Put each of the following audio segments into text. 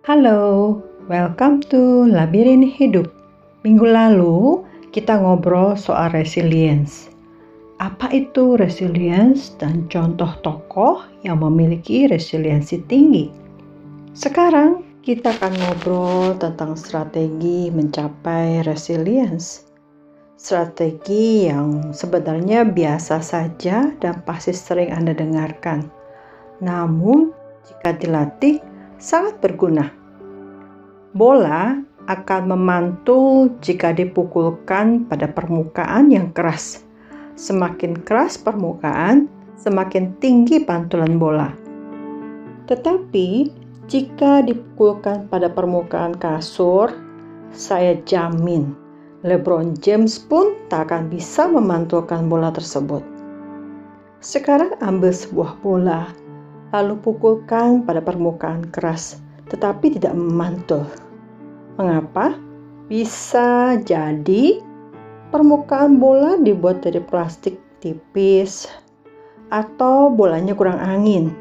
Halo, welcome to Labirin Hidup. Minggu lalu kita ngobrol soal resilience. Apa itu resilience dan contoh tokoh yang memiliki resiliensi tinggi? Sekarang kita akan ngobrol tentang strategi mencapai resilience. Strategi yang sebenarnya biasa saja dan pasti sering Anda dengarkan. Namun, jika dilatih, sangat berguna. Bola akan memantul jika dipukulkan pada permukaan yang keras. Semakin keras permukaan, semakin tinggi pantulan bola. Tetapi, jika dipukulkan pada permukaan kasur, saya jamin LeBron James pun tak akan bisa memantulkan bola tersebut. Sekarang ambil sebuah bola, lalu pukulkan pada permukaan keras, tetapi tidak memantul. Mengapa? Bisa jadi permukaan bola dibuat dari plastik tipis atau bolanya kurang angin.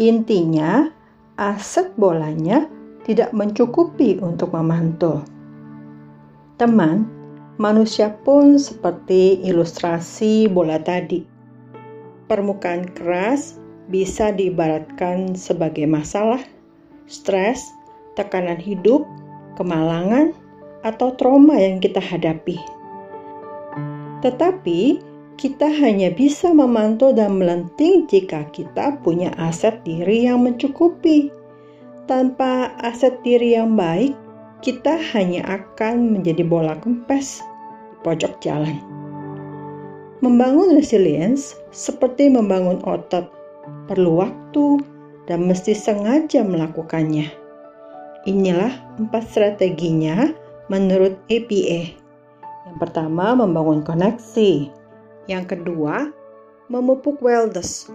Intinya, aset bolanya tidak mencukupi untuk memantul. Teman, manusia pun seperti ilustrasi bola tadi. Permukaan keras bisa diibaratkan sebagai masalah, stres, tekanan hidup, kemalangan, atau trauma yang kita hadapi. Tetapi, kita hanya bisa memantau dan melenting jika kita punya aset diri yang mencukupi. Tanpa aset diri yang baik, kita hanya akan menjadi bola kempes di pojok jalan. Membangun resilience seperti membangun otot, perlu waktu dan mesti sengaja melakukannya. Inilah empat strateginya menurut APA. Yang pertama, membangun koneksi. Yang kedua, memupuk wellness.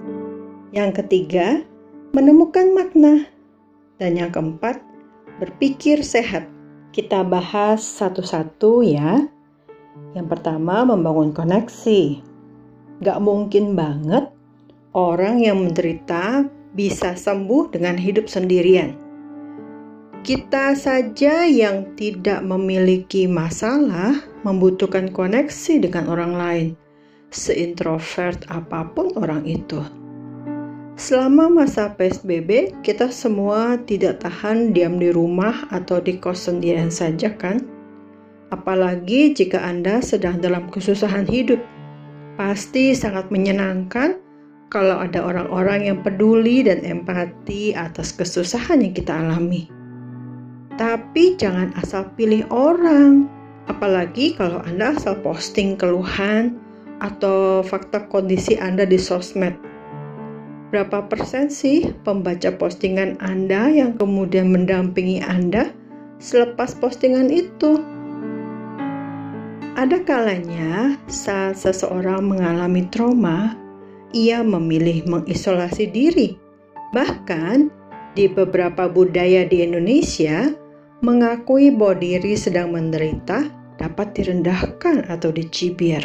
Yang ketiga, menemukan makna. Dan yang keempat, berpikir sehat. Kita bahas satu-satu ya. Yang pertama, membangun koneksi. Gak mungkin banget orang yang menderita bisa sembuh dengan hidup sendirian. Kita saja yang tidak memiliki masalah membutuhkan koneksi dengan orang lain seintrovert apa pun orang itu. Selama masa PSBB, kita semua tidak tahan diam di rumah atau di kos sendirian saja kan? Apalagi jika Anda sedang dalam kesusahan hidup. Pasti sangat menyenangkan kalau ada orang-orang yang peduli dan empati atas kesusahan yang kita alami. Tapi jangan asal pilih orang, apalagi kalau Anda asal posting keluhan, atau fakta kondisi Anda di sosmed. Berapa persen sih pembaca postingan Anda yang kemudian mendampingi Anda selepas postingan itu? Ada kalanya saat seseorang mengalami trauma, ia memilih mengisolasi diri. Bahkan di beberapa budaya di Indonesia, mengakui bahwa diri sedang menderita dapat direndahkan atau dicibir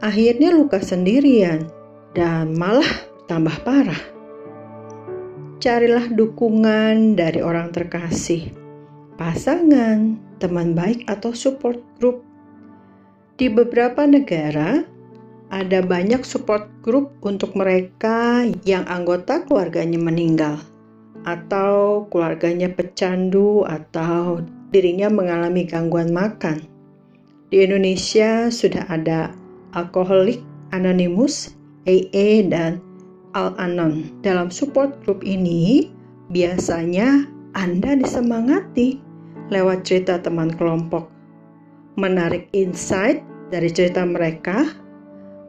akhirnya luka sendirian dan malah tambah parah. Carilah dukungan dari orang terkasih, pasangan, teman baik, atau support group. Di beberapa negara, ada banyak support group untuk mereka yang anggota keluarganya meninggal, atau keluarganya pecandu, atau dirinya mengalami gangguan makan. Di Indonesia sudah ada Alkoholik Anonymous, AA, dan Al-Anon. Dalam support group ini, biasanya Anda disemangati lewat cerita teman kelompok, menarik insight dari cerita mereka,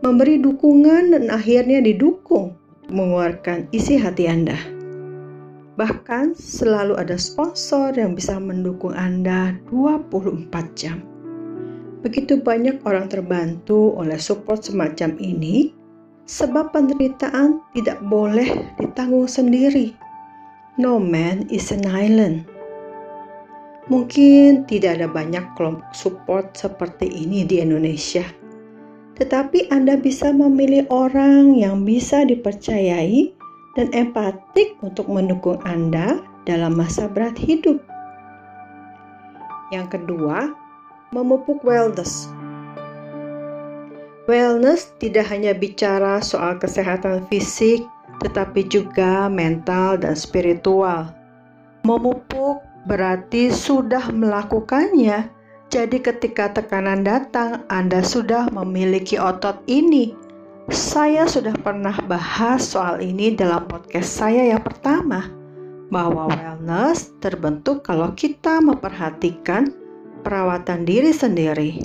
memberi dukungan dan akhirnya didukung mengeluarkan isi hati Anda. Bahkan selalu ada sponsor yang bisa mendukung Anda 24 jam. Begitu banyak orang terbantu oleh support semacam ini, sebab penderitaan tidak boleh ditanggung sendiri. No man is an island. Mungkin tidak ada banyak kelompok support seperti ini di Indonesia, tetapi Anda bisa memilih orang yang bisa dipercayai dan empatik untuk mendukung Anda dalam masa berat hidup. Yang kedua, memupuk wellness. Wellness tidak hanya bicara soal kesehatan fisik, tetapi juga mental dan spiritual. Memupuk berarti sudah melakukannya. Jadi, ketika tekanan datang, Anda sudah memiliki otot ini. Saya sudah pernah bahas soal ini dalam podcast saya yang pertama bahwa wellness terbentuk kalau kita memperhatikan perawatan diri sendiri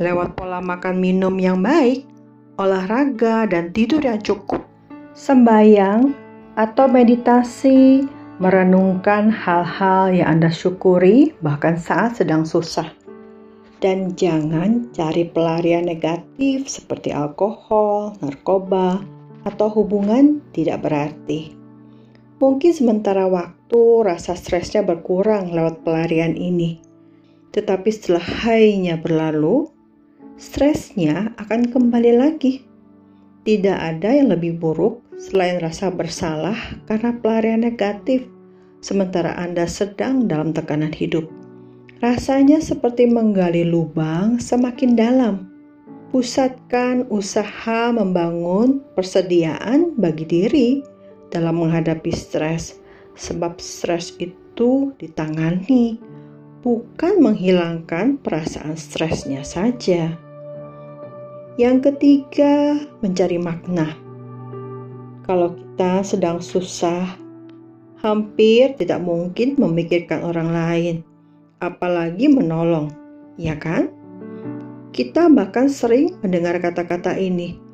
lewat pola makan minum yang baik, olahraga, dan tidur yang cukup. Sembayang atau meditasi merenungkan hal-hal yang Anda syukuri bahkan saat sedang susah. Dan jangan cari pelarian negatif seperti alkohol, narkoba, atau hubungan tidak berarti. Mungkin sementara waktu rasa stresnya berkurang lewat pelarian ini. Tetapi setelah hainya berlalu, stresnya akan kembali lagi. Tidak ada yang lebih buruk selain rasa bersalah karena pelarian negatif, sementara Anda sedang dalam tekanan hidup. Rasanya seperti menggali lubang semakin dalam. Pusatkan usaha membangun persediaan bagi diri dalam menghadapi stres, sebab stres itu ditangani, bukan menghilangkan perasaan stresnya saja. Yang ketiga, mencari makna. Kalau kita sedang susah, hampir tidak mungkin memikirkan orang lain, apalagi menolong, ya kan? Kita bahkan sering mendengar kata-kata ini,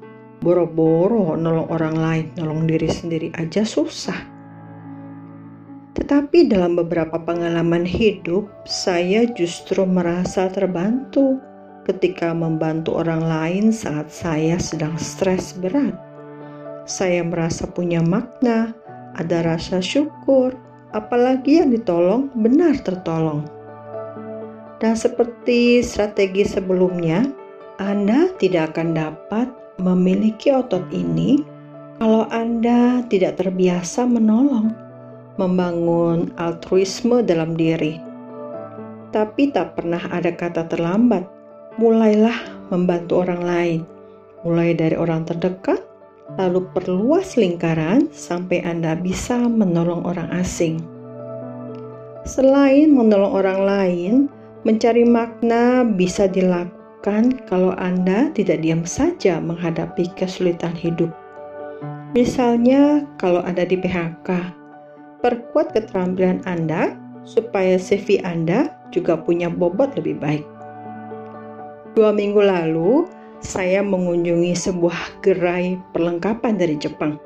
Boro-boro nolong orang lain, nolong diri sendiri aja susah. Tetapi dalam beberapa pengalaman hidup, saya justru merasa terbantu ketika membantu orang lain saat saya sedang stres berat. Saya merasa punya makna, ada rasa syukur, apalagi yang ditolong benar tertolong. Dan seperti strategi sebelumnya, Anda tidak akan dapat memiliki otot ini kalau Anda tidak terbiasa menolong, membangun altruisme dalam diri. Tapi tak pernah ada kata terlambat. Mulailah membantu orang lain, mulai dari orang terdekat, lalu perluas lingkaran sampai Anda bisa menolong orang asing. Selain menolong orang lain, mencari makna bisa dilakukan lakukan kalau Anda tidak diam saja menghadapi kesulitan hidup. Misalnya, kalau Anda di PHK, perkuat keterampilan Anda supaya CV Anda juga punya bobot lebih baik. Dua minggu lalu, saya mengunjungi sebuah gerai perlengkapan dari Jepang.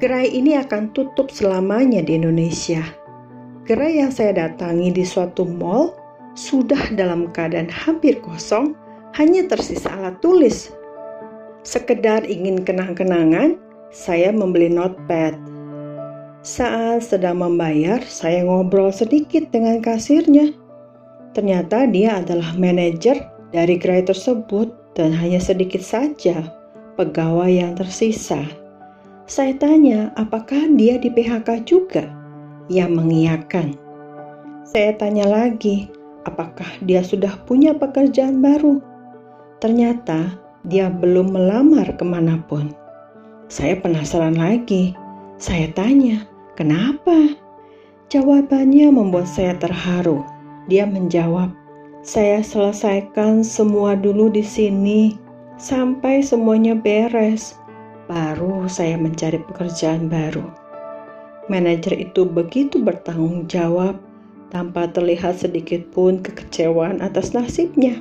Gerai ini akan tutup selamanya di Indonesia. Gerai yang saya datangi di suatu mall sudah dalam keadaan hampir kosong, hanya tersisa alat tulis. Sekedar ingin kenang-kenangan, saya membeli notepad. Saat sedang membayar, saya ngobrol sedikit dengan kasirnya. Ternyata dia adalah manajer dari gerai tersebut dan hanya sedikit saja pegawai yang tersisa. Saya tanya, apakah dia di PHK juga? Ia mengiyakan. Saya tanya lagi, apakah dia sudah punya pekerjaan baru. Ternyata dia belum melamar ke mana pun. Saya penasaran lagi. Saya tanya, kenapa? Jawabannya membuat saya terharu. Dia menjawab, saya selesaikan semua dulu di sini sampai semuanya beres. Baru saya mencari pekerjaan baru. Manajer itu begitu bertanggung jawab tanpa terlihat sedikit pun kekecewaan atas nasibnya.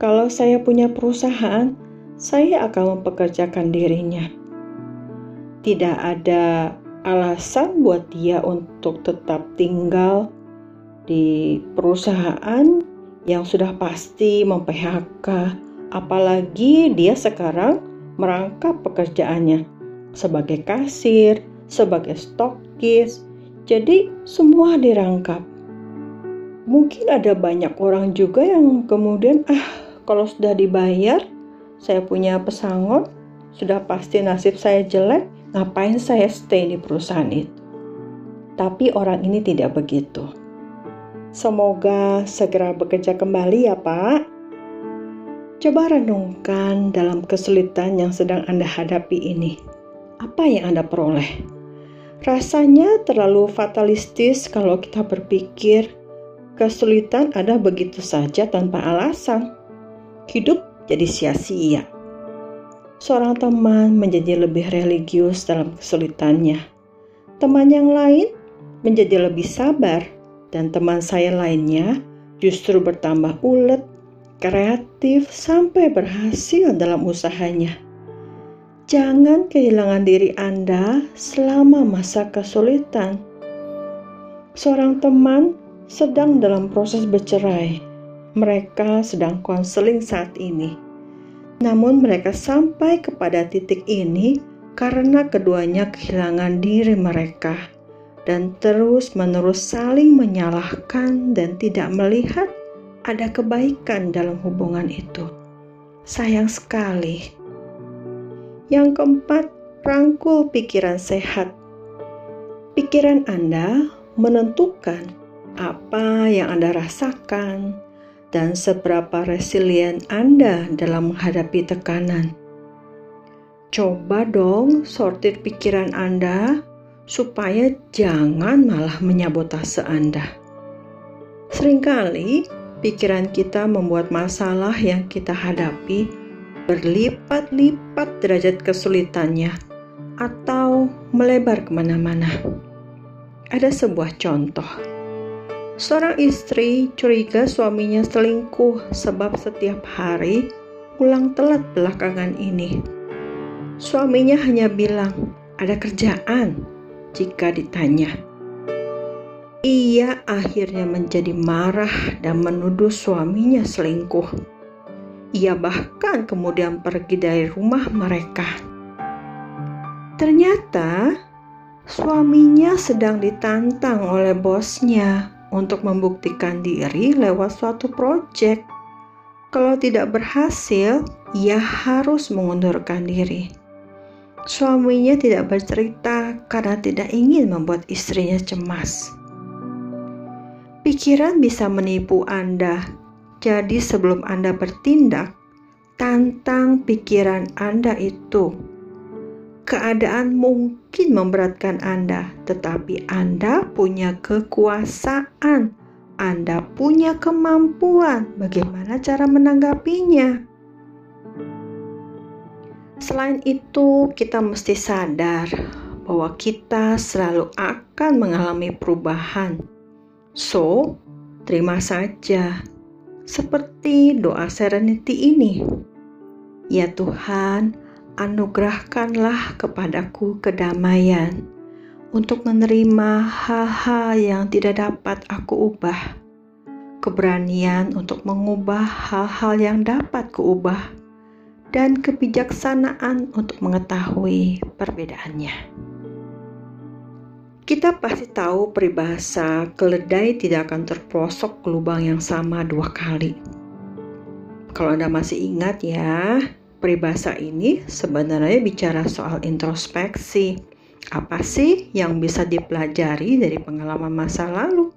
Kalau saya punya perusahaan, saya akan mempekerjakan dirinya. Tidak ada alasan buat dia untuk tetap tinggal di perusahaan yang sudah pasti mem-PHK, apalagi dia sekarang merangkap pekerjaannya sebagai kasir, sebagai stokis, jadi semua dirangkap mungkin ada banyak orang juga yang kemudian ah kalau sudah dibayar saya punya pesangon sudah pasti nasib saya jelek ngapain saya stay di perusahaan itu Tapi orang ini tidak begitu. Semoga segera bekerja kembali ya Pak. Coba renungkan dalam kesulitan yang sedang Anda hadapi ini. Apa yang Anda peroleh? Rasanya terlalu fatalistis kalau kita berpikir kesulitan ada begitu saja tanpa alasan. Hidup jadi sia-sia. Seorang teman menjadi lebih religius dalam kesulitannya. Teman yang lain menjadi lebih sabar dan teman saya lainnya justru bertambah ulet, kreatif sampai berhasil dalam usahanya. Jangan kehilangan diri Anda selama masa kesulitan. Seorang teman sedang dalam proses bercerai. Mereka sedang konseling saat ini. Namun mereka sampai kepada titik ini karena keduanya kehilangan diri mereka dan terus-menerus saling menyalahkan dan tidak melihat ada kebaikan dalam hubungan itu. Sayang sekali yang keempat, rangkul pikiran sehat. Pikiran Anda menentukan apa yang Anda rasakan dan seberapa resilient Anda dalam menghadapi tekanan. Coba dong sortir pikiran Anda supaya jangan malah menyabotase Anda. Seringkali pikiran kita membuat masalah yang kita hadapi berlipat-lipat derajat kesulitannya atau melebar ke mana-mana. Ada sebuah contoh. Seorang istri curiga suaminya selingkuh sebab setiap hari pulang telat belakangan ini. Suaminya hanya bilang, ada kerjaan jika ditanya. Ia akhirnya menjadi marah dan menuduh suaminya selingkuh ia bahkan kemudian pergi dari rumah mereka. Ternyata suaminya sedang ditantang oleh bosnya untuk membuktikan diri lewat suatu proyek. Kalau tidak berhasil, ia harus mengundurkan diri. Suaminya tidak bercerita karena tidak ingin membuat istrinya cemas. Pikiran bisa menipu Anda jadi sebelum Anda bertindak, tantang pikiran Anda itu. Keadaan mungkin memberatkan Anda, tetapi Anda punya kekuasaan. Anda punya kemampuan bagaimana cara menanggapinya. Selain itu, kita mesti sadar bahwa kita selalu akan mengalami perubahan. So, terima saja seperti doa serenity ini. Ya Tuhan, anugerahkanlah kepadaku kedamaian untuk menerima hal-hal yang tidak dapat aku ubah, keberanian untuk mengubah hal-hal yang dapat kuubah, dan kebijaksanaan untuk mengetahui perbedaannya. Kita pasti tahu peribahasa keledai tidak akan terprosok ke lubang yang sama dua kali. Kalau Anda masih ingat ya, peribahasa ini sebenarnya bicara soal introspeksi. Apa sih yang bisa dipelajari dari pengalaman masa lalu?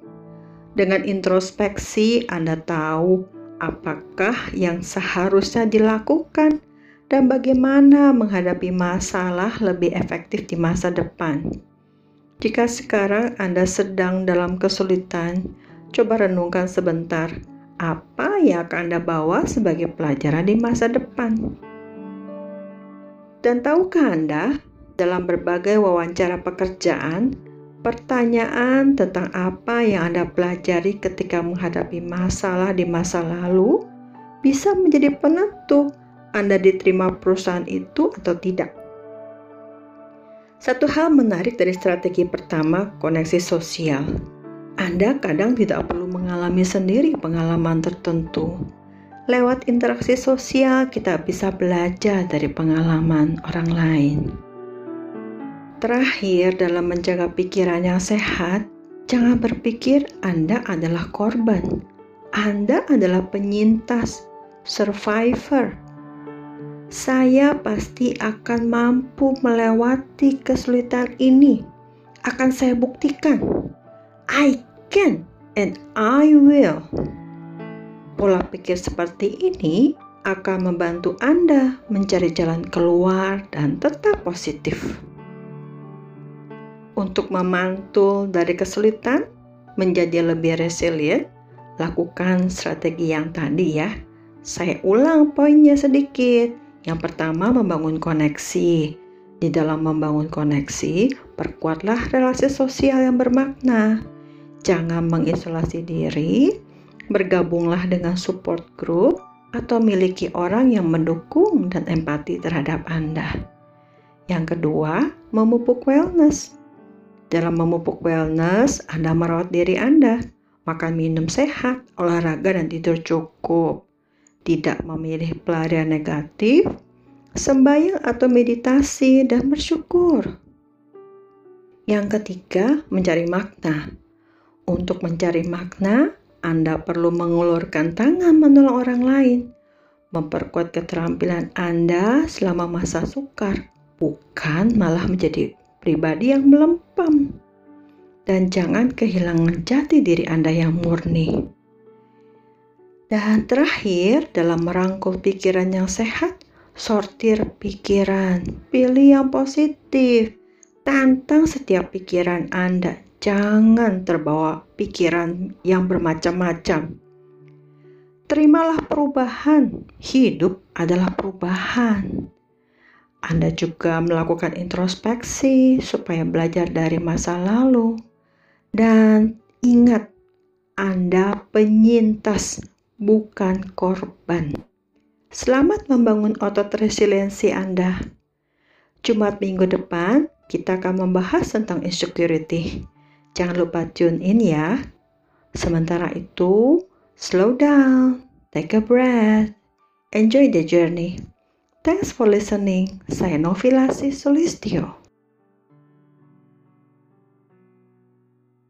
Dengan introspeksi, Anda tahu apakah yang seharusnya dilakukan dan bagaimana menghadapi masalah lebih efektif di masa depan. Jika sekarang Anda sedang dalam kesulitan, coba renungkan sebentar apa yang akan Anda bawa sebagai pelajaran di masa depan. Dan tahukah Anda, dalam berbagai wawancara pekerjaan, pertanyaan tentang apa yang Anda pelajari ketika menghadapi masalah di masa lalu bisa menjadi penentu Anda diterima perusahaan itu atau tidak. Satu hal menarik dari strategi pertama, koneksi sosial. Anda kadang tidak perlu mengalami sendiri pengalaman tertentu. Lewat interaksi sosial, kita bisa belajar dari pengalaman orang lain. Terakhir, dalam menjaga pikiran yang sehat, jangan berpikir Anda adalah korban. Anda adalah penyintas, survivor, saya pasti akan mampu melewati kesulitan ini. akan saya buktikan. I can and I will. Pola pikir seperti ini akan membantu Anda mencari jalan keluar dan tetap positif. Untuk memantul dari kesulitan, menjadi lebih resilient, lakukan strategi yang tadi ya. Saya ulang poinnya sedikit. Yang pertama, membangun koneksi. Di dalam membangun koneksi, perkuatlah relasi sosial yang bermakna. Jangan mengisolasi diri, bergabunglah dengan support group, atau miliki orang yang mendukung dan empati terhadap Anda. Yang kedua, memupuk wellness. Dalam memupuk wellness, Anda merawat diri Anda, makan minum sehat, olahraga dan tidur cukup. Tidak memilih pelarian negatif, sembahyang atau meditasi dan bersyukur. Yang ketiga, mencari makna. Untuk mencari makna, Anda perlu mengulurkan tangan menolong orang lain, memperkuat keterampilan Anda selama masa sukar, bukan malah menjadi pribadi yang melempem. Dan jangan kehilangan jati diri Anda yang murni. Dan terakhir, dalam merangkul pikiran yang sehat, sortir pikiran, pilih yang positif, tantang setiap pikiran Anda. Jangan terbawa pikiran yang bermacam-macam. Terimalah perubahan, hidup adalah perubahan. Anda juga melakukan introspeksi supaya belajar dari masa lalu. Dan ingat, Anda penyintas, bukan korban. Selamat membangun otot resiliensi Anda. Jumat minggu depan, kita akan membahas tentang insecurity. Jangan lupa tune in ya. Sementara itu, slow down, take a breath, enjoy the journey. Thanks for listening. Saya Novilasi Solistio.